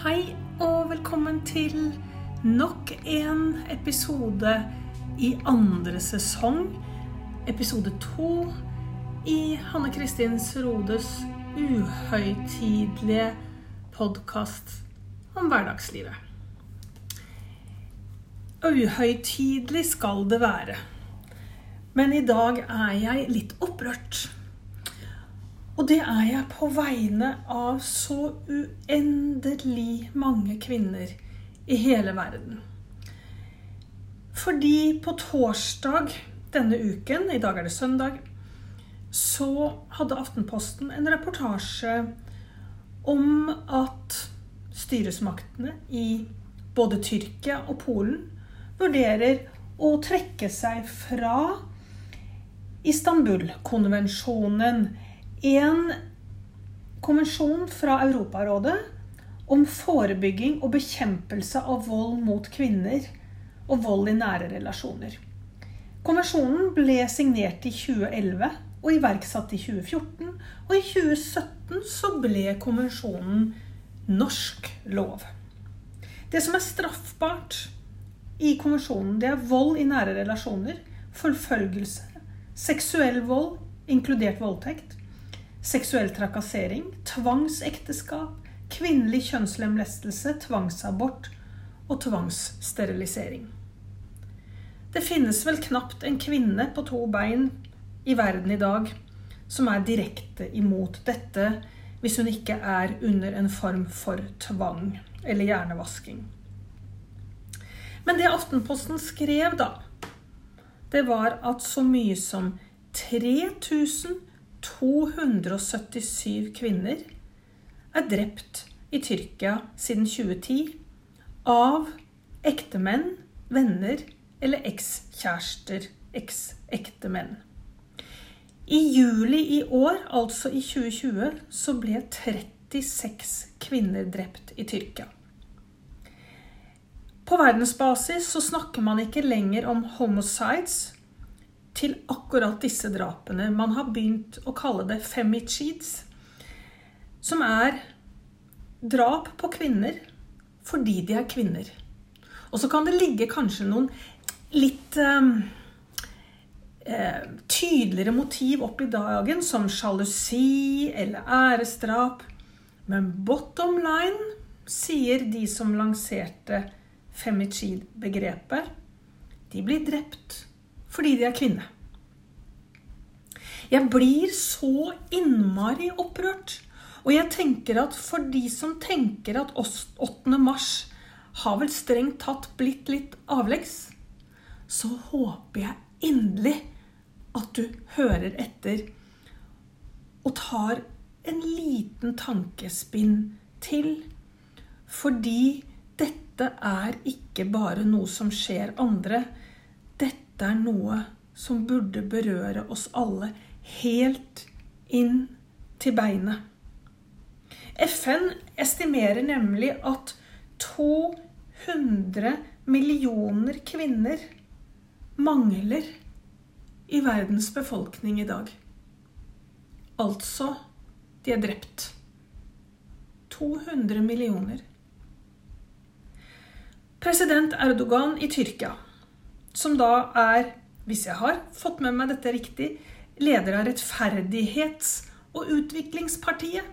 Hei og velkommen til nok en episode i andre sesong. Episode to i Hanne Kristin Rodes uhøytidelige podkast om hverdagslivet. Uhøytidelig skal det være. Men i dag er jeg litt opprørt. Og det er jeg på vegne av så uendelig mange kvinner i hele verden. Fordi på torsdag denne uken, i dag er det søndag, så hadde Aftenposten en reportasje om at styresmaktene i både Tyrkia og Polen vurderer å trekke seg fra Istanbul-konvensjonen en konvensjon fra Europarådet om forebygging og bekjempelse av vold mot kvinner og vold i nære relasjoner. Konvensjonen ble signert i 2011 og iverksatt i 2014. Og i 2017 så ble konvensjonen norsk lov. Det som er straffbart i konvensjonen, det er vold i nære relasjoner, forfølgelse, seksuell vold, inkludert voldtekt, seksuell trakassering, tvangsekteskap, kvinnelig kjønnslemlestelse, tvangsabort og tvangssterilisering. Det finnes vel knapt en kvinne på to bein i verden i dag som er direkte imot dette, hvis hun ikke er under en form for tvang eller hjernevasking. Men det Aftenposten skrev da, det var at så mye som 3000 277 kvinner er drept i Tyrkia siden 2010 av ektemenn, venner eller ekskjærester, eksektemenn. I juli i år, altså i 2020, så ble 36 kvinner drept i Tyrkia. På verdensbasis så snakker man ikke lenger om homicides, til akkurat disse drapene. Man har begynt å kalle det femicides, som er drap på kvinner fordi de er kvinner. Og så kan det ligge kanskje noen litt eh, eh, tydeligere motiv opp i dagen, som sjalusi eller æresdrap. Men bottom line, sier de som lanserte femicide-begrepet, de blir drept fordi de er kvinne. Jeg blir så innmari opprørt. Og jeg tenker at for de som tenker at 8. mars har vel strengt tatt blitt litt avleggs, så håper jeg inderlig at du hører etter og tar en liten tankespinn til. Fordi dette er ikke bare noe som skjer andre. Dette er noe som burde berøre oss alle helt inn til beinet. FN estimerer nemlig at 200 millioner kvinner mangler i verdens befolkning i dag. Altså de er drept. 200 millioner. President Erdogan i Tyrkia som da er, hvis jeg har fått med meg dette riktig, leder av Rettferdighets- og utviklingspartiet.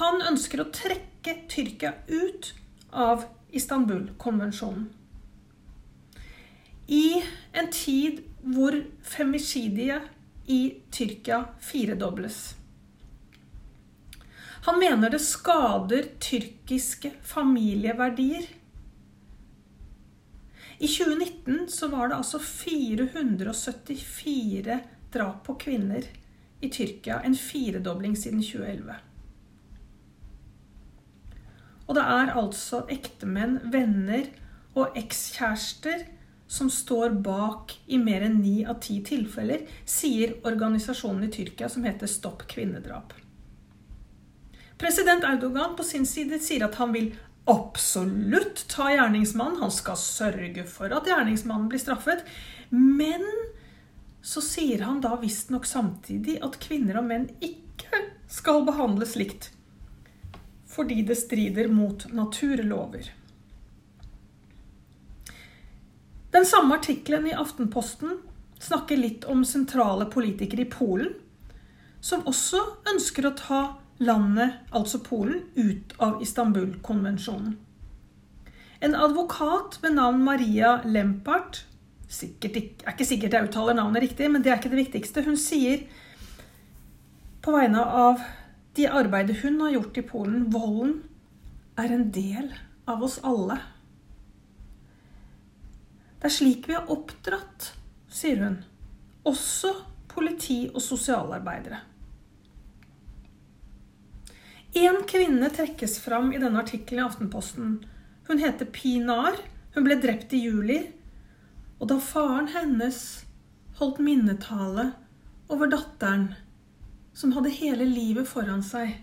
Han ønsker å trekke Tyrkia ut av Istanbul-konvensjonen. I en tid hvor femicidiet i Tyrkia firedobles. Han mener det skader tyrkiske familieverdier i 2019 så var det altså 474 drap på kvinner i Tyrkia. En firedobling siden 2011. Og det er altså ektemenn, venner og ekskjærester som står bak i mer enn ni av ti tilfeller, sier organisasjonen i Tyrkia som heter Stopp kvinnedrap. President Erdogan på sin side sier at han vil absolutt ta gjerningsmannen. Han skal sørge for at gjerningsmannen blir straffet. Men så sier han da visstnok samtidig at kvinner og menn ikke skal behandles likt. fordi det strider mot naturlover. Den samme artikkelen i Aftenposten snakker litt om sentrale politikere i Polen, som også ønsker å ta landet, altså Polen, ut av Istanbul-konvensjonen. En advokat ved navn Maria Lempart sikkert er ikke sikkert jeg uttaler navnet riktig, men det er ikke det viktigste. Hun sier på vegne av de arbeidet hun har gjort i Polen, volden er en del av oss alle. Det er slik vi er oppdratt, sier hun. Også politi og sosialarbeidere. Én kvinne trekkes fram i denne artikkelen i Aftenposten. Hun heter Pinar. Hun ble drept i juli. Og da faren hennes holdt minnetale over datteren, som hadde hele livet foran seg,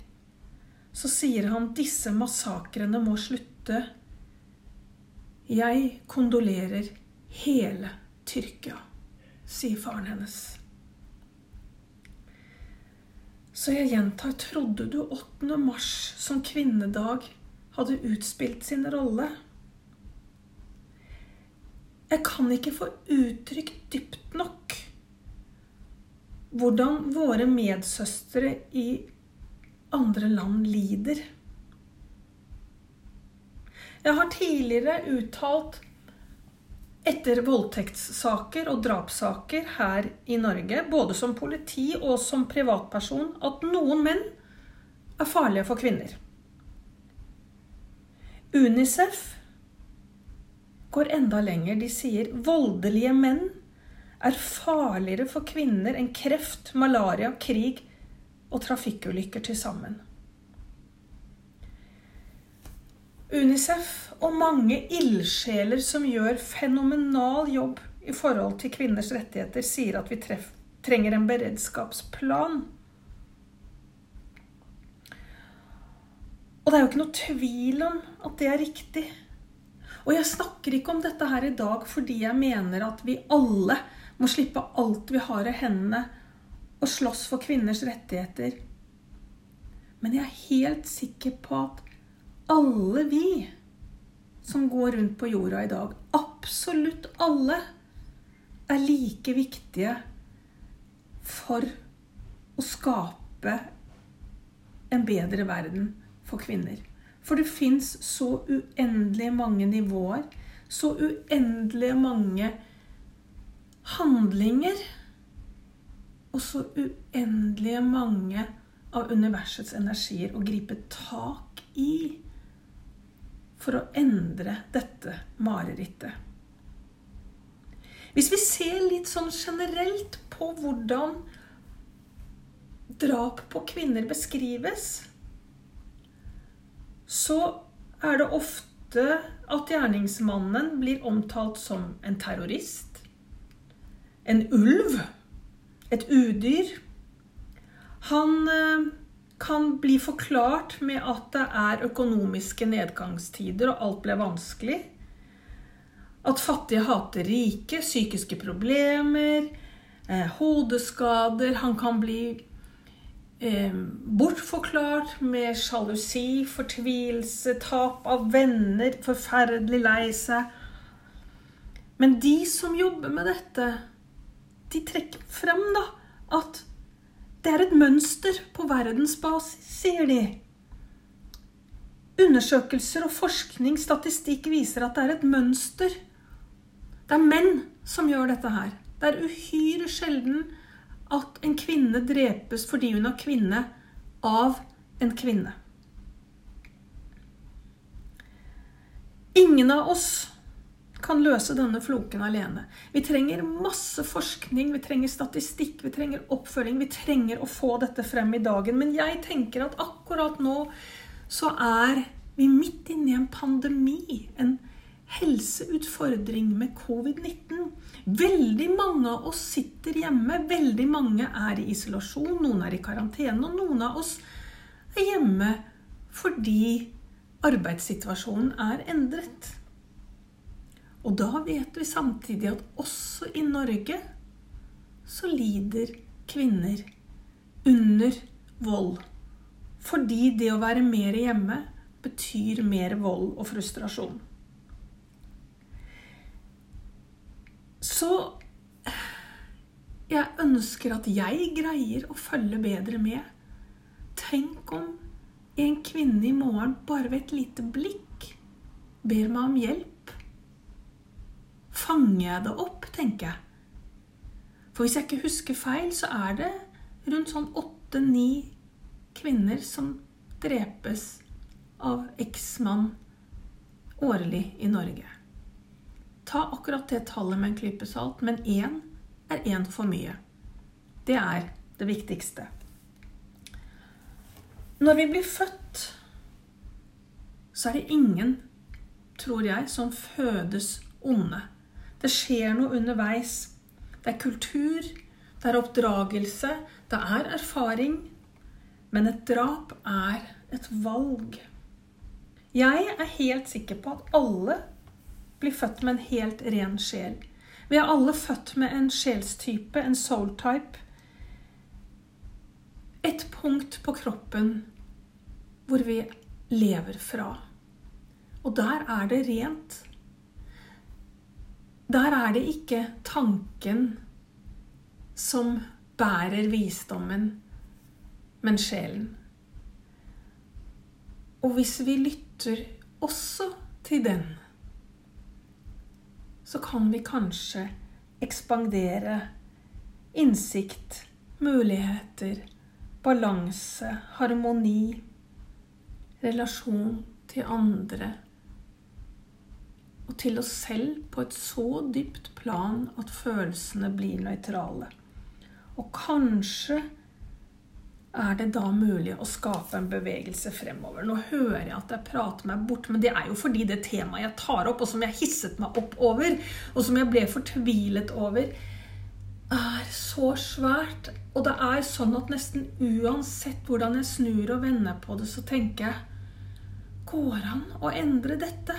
så sier han disse massakrene må slutte. Jeg kondolerer hele Tyrkia, sier faren hennes. Så jeg gjentar, trodde du 8. mars som kvinnedag hadde utspilt sin rolle? Jeg kan ikke få uttrykt dypt nok hvordan våre medsøstre i andre land lider. Jeg har tidligere uttalt etter voldtektssaker og drapssaker her i Norge, både som politi og som privatperson, at noen menn er farlige for kvinner. Unicef går enda lenger. De sier voldelige menn er farligere for kvinner enn kreft, malaria, krig og trafikkulykker til sammen. Unicef og mange ildsjeler som gjør fenomenal jobb i forhold til kvinners rettigheter, sier at vi trenger en beredskapsplan. Og det er jo ikke noe tvil om at det er riktig. Og jeg snakker ikke om dette her i dag fordi jeg mener at vi alle må slippe alt vi har i hendene, og slåss for kvinners rettigheter. Men jeg er helt sikker på at alle vi som går rundt på jorda i dag, absolutt alle, er like viktige for å skape en bedre verden for kvinner. For det fins så uendelig mange nivåer, så uendelig mange handlinger, og så uendelig mange av universets energier å gripe tak i for å endre dette marerittet. Hvis vi ser litt sånn generelt på hvordan drap på kvinner beskrives, så er det ofte at gjerningsmannen blir omtalt som en terrorist, en ulv, et udyr. Han eh, kan bli forklart med at det er økonomiske nedgangstider og alt ble vanskelig. At fattige hater rike, psykiske problemer, eh, hodeskader. Han kan bli eh, bortforklart med sjalusi, fortvilelse, tap av venner, forferdelig lei seg. Men de som jobber med dette, de trekker frem da at det er et mønster på verdensbasis, sier de. Undersøkelser og forskning, statistikk, viser at det er et mønster. Det er menn som gjør dette her. Det er uhyre sjelden at en kvinne drepes fordi hun er kvinne, av en kvinne. Ingen av oss kan løse denne floken alene. Vi trenger masse forskning, vi trenger statistikk, vi trenger oppfølging. Vi trenger å få dette frem i dagen. Men jeg tenker at akkurat nå så er vi midt inne i en pandemi. En helseutfordring med covid-19. Veldig mange av oss sitter hjemme. Veldig mange er i isolasjon. Noen er i karantene. Og noen av oss er hjemme fordi arbeidssituasjonen er endret. Og da vet vi samtidig at også i Norge så lider kvinner under vold fordi det å være mer hjemme betyr mer vold og frustrasjon. Så jeg ønsker at jeg greier å følge bedre med. Tenk om en kvinne i morgen bare ved et lite blikk ber meg om hjelp. Fanger jeg det opp, tenker jeg. For hvis jeg ikke husker feil, så er det rundt sånn åtte-ni kvinner som drepes av eksmann årlig i Norge. Ta akkurat det tallet med en klype salt, men én er én for mye. Det er det viktigste. Når vi blir født, så er det ingen, tror jeg, som fødes onde. Det skjer noe underveis. Det er kultur, det er oppdragelse, det er erfaring. Men et drap er et valg. Jeg er helt sikker på at alle blir født med en helt ren sjel. Vi er alle født med en sjelstype, en soul type. Et punkt på kroppen hvor vi lever fra. Og der er det rent. Der er det ikke tanken som bærer visdommen, men sjelen. Og hvis vi lytter også til den, så kan vi kanskje ekspandere innsikt, muligheter, balanse, harmoni, relasjon til andre og til oss selv på et så dypt plan at følelsene blir nøytrale. Og kanskje er det da mulig å skape en bevegelse fremover. Nå hører jeg at jeg prater meg bort, men det er jo fordi det temaet jeg tar opp, og som jeg hisset meg opp over, og som jeg ble fortvilet over, er så svært. Og det er sånn at nesten uansett hvordan jeg snur og vender på det, så tenker jeg Går an å endre dette?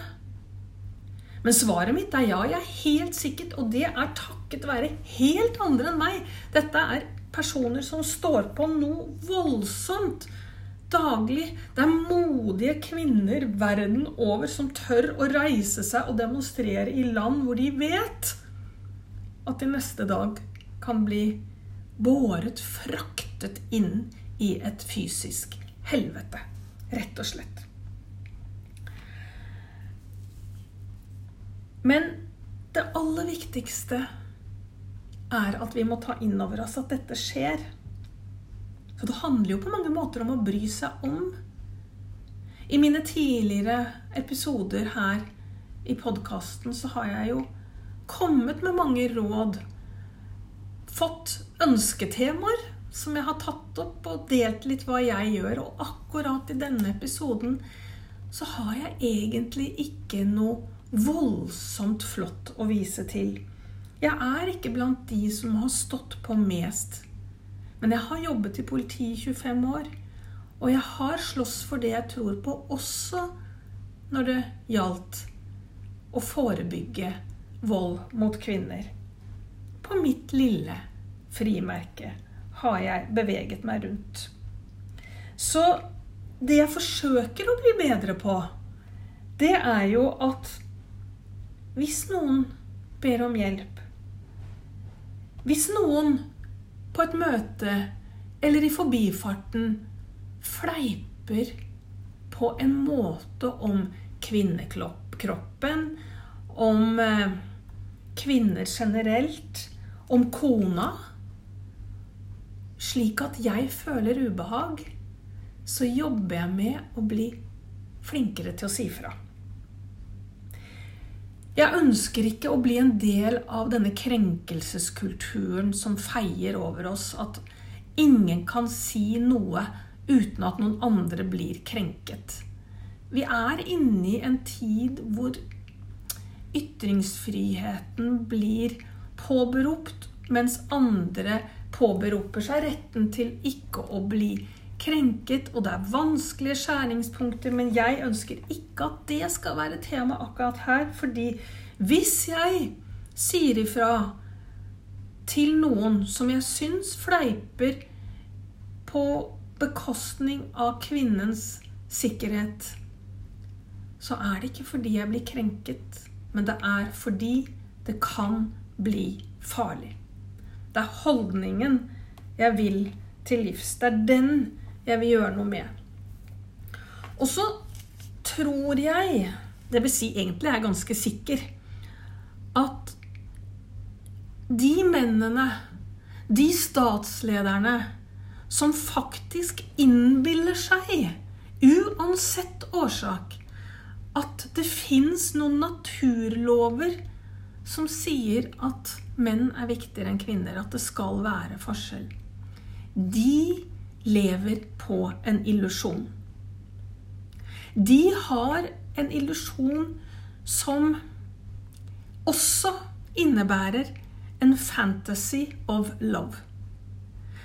Men svaret mitt er ja. Jeg er helt sikkert, og det er takket være helt andre enn meg. Dette er personer som står på noe voldsomt daglig. Det er modige kvinner verden over som tør å reise seg og demonstrere i land hvor de vet at de neste dag kan bli båret, fraktet inn i et fysisk helvete. Rett og slett. Men det aller viktigste er at vi må ta inn over oss at dette skjer. Så det handler jo på mange måter om å bry seg om. I mine tidligere episoder her i podkasten så har jeg jo kommet med mange råd. Fått ønsketemaer som jeg har tatt opp og delt litt hva jeg gjør. Og akkurat i denne episoden så har jeg egentlig ikke noe voldsomt flott å vise til. Jeg er ikke blant de som har stått på mest. Men jeg har jobbet i politiet i 25 år, og jeg har slåss for det jeg tror på, også når det gjaldt å forebygge vold mot kvinner. På mitt lille frimerke har jeg beveget meg rundt. Så det jeg forsøker å bli bedre på, det er jo at hvis noen ber om hjelp, hvis noen på et møte eller i forbifarten fleiper på en måte om kvinnekroppen, om eh, kvinner generelt, om kona, slik at jeg føler ubehag, så jobber jeg med å bli flinkere til å si fra. Jeg ønsker ikke å bli en del av denne krenkelseskulturen som feier over oss, at ingen kan si noe uten at noen andre blir krenket. Vi er inne i en tid hvor ytringsfriheten blir påberopt, mens andre påberoper seg retten til ikke å bli krenket og det er vanskelige skjæringspunkter, men jeg ønsker ikke at det skal være tema akkurat her, fordi hvis jeg sier ifra til noen som jeg syns fleiper på bekostning av kvinnens sikkerhet, så er det ikke fordi jeg blir krenket, men det er fordi det kan bli farlig. Det er holdningen jeg vil til livs. Det er den jeg vil gjøre noe med. Og så tror jeg, det vil si egentlig er jeg ganske sikker, at de mennene, de statslederne, som faktisk innbiller seg, uansett årsak, at det fins noen naturlover som sier at menn er viktigere enn kvinner, at det skal være forskjell. De lever på en illusjon. De har en illusjon som også innebærer en fantasy of love.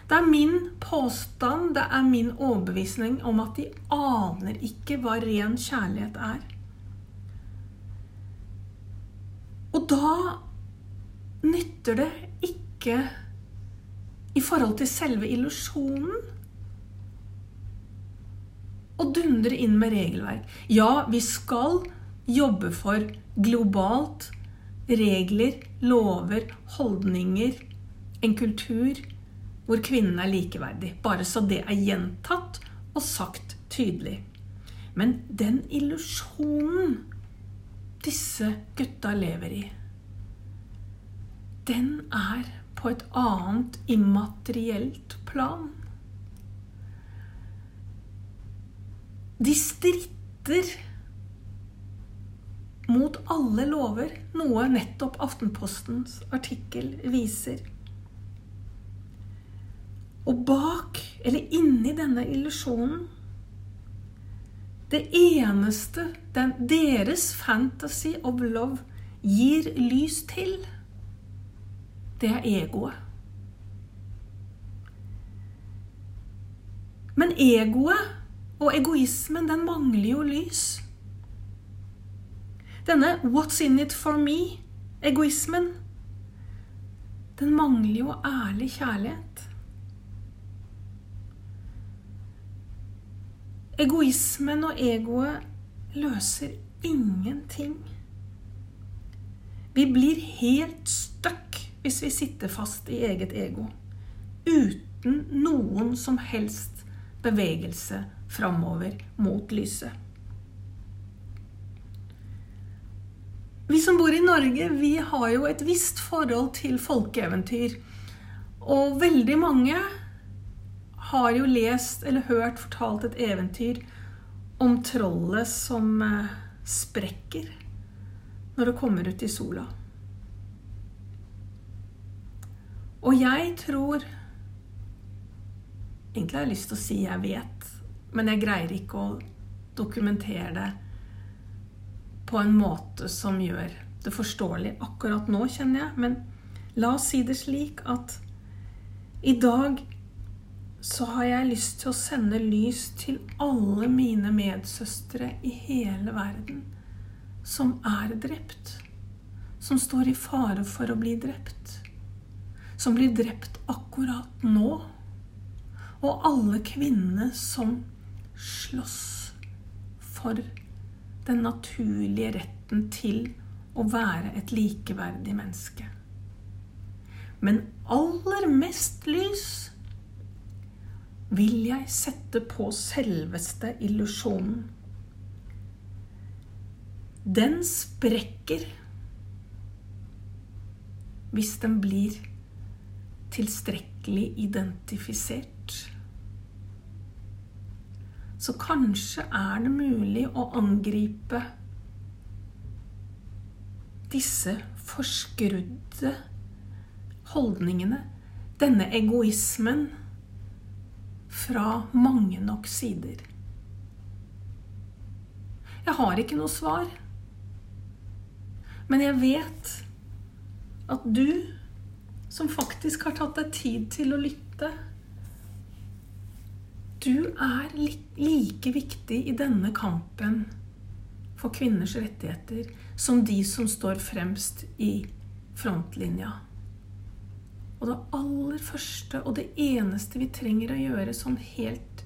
Det er min påstand, det er min overbevisning om at de aner ikke hva ren kjærlighet er. Og da nytter det ikke i forhold til selve illusjonen å dundre inn med regelverk. Ja, vi skal jobbe for globalt regler, lover, holdninger, en kultur hvor kvinnen er likeverdig. Bare så det er gjentatt og sagt tydelig. Men den illusjonen disse gutta lever i, den er på et annet immaterielt plan. De stritter mot alle lover, noe nettopp Aftenpostens artikkel viser. Og bak, eller inni denne illusjonen Det eneste den, deres fantasy of love gir lys til, det er egoet. Men egoet og egoismen, den mangler jo lys. Denne 'what's in it for me'-egoismen, den mangler jo ærlig kjærlighet. Egoismen og egoet løser ingenting. Vi blir helt stuck hvis vi sitter fast i eget ego. Uten noen som helst bevegelse framover mot lyset. Vi som bor i Norge, vi har jo et visst forhold til folkeeventyr. Og veldig mange har jo lest eller hørt fortalt et eventyr om trollet som eh, sprekker når det kommer ut i sola. Og jeg tror Egentlig har jeg lyst til å si 'jeg vet', men jeg greier ikke å dokumentere det på en måte som gjør det forståelig akkurat nå, kjenner jeg. Men la oss si det slik at i dag så har jeg lyst til å sende lys til alle mine medsøstre i hele verden som er drept. Som står i fare for å bli drept. Som blir drept akkurat nå. Og alle kvinnene som slåss for den naturlige retten til å være et likeverdig menneske. Men aller mest lys vil jeg sette på selveste illusjonen. Den sprekker hvis den blir tilstrekkelig identifisert. Så kanskje er det mulig å angripe disse forskrudde holdningene, denne egoismen fra mange nok sider. Jeg har ikke noe svar. Men jeg vet at du, som faktisk har tatt deg tid til å lytte Du er like viktig i denne kampen for kvinners rettigheter som de som står fremst i frontlinja. Og det aller første og det eneste vi trenger å gjøre sånn helt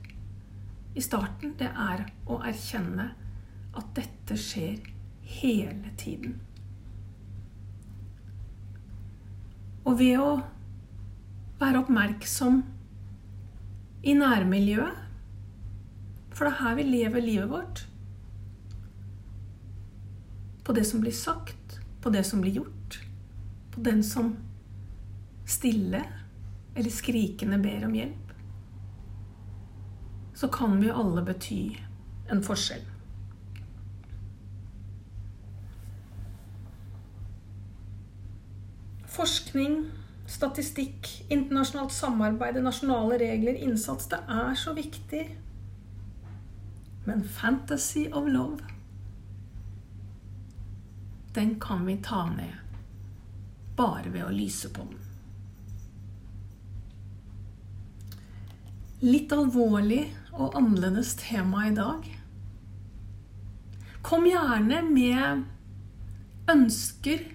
i starten, det er å erkjenne at dette skjer hele tiden. Og ved å være oppmerksom i nærmiljøet, for det er her vi lever livet vårt, på det som blir sagt, på det som blir gjort, på den som stille eller skrikende ber om hjelp, så kan vi alle bety en forskjell. Forskning, statistikk, internasjonalt samarbeid, nasjonale regler, innsats Det er så viktig. Men fantasy of love Den kan vi ta ned bare ved å lyse på den. Litt alvorlig og annerledes tema i dag. Kom gjerne med ønsker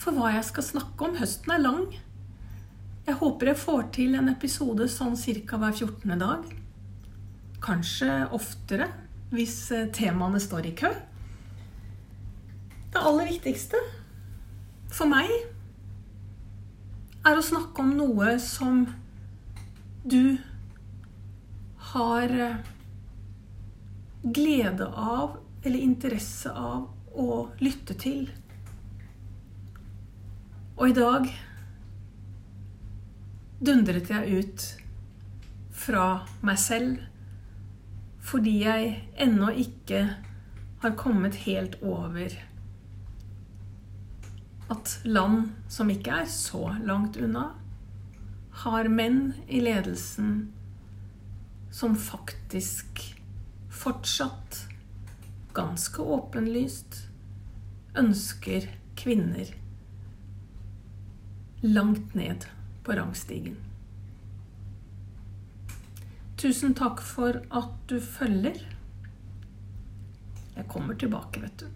for hva jeg skal snakke om. Høsten er lang. Jeg håper jeg får til en episode sånn ca. hver 14. dag. Kanskje oftere hvis eh, temaene står i kø. Det aller viktigste for meg er å snakke om noe som du har eh, glede av eller interesse av å lytte til. Og i dag dundret jeg ut fra meg selv fordi jeg ennå ikke har kommet helt over at land som ikke er så langt unna, har menn i ledelsen som faktisk fortsatt, ganske åpenlyst, ønsker kvinner langt ned på rangstigen. Tusen takk for at du følger. Jeg kommer tilbake, vet du.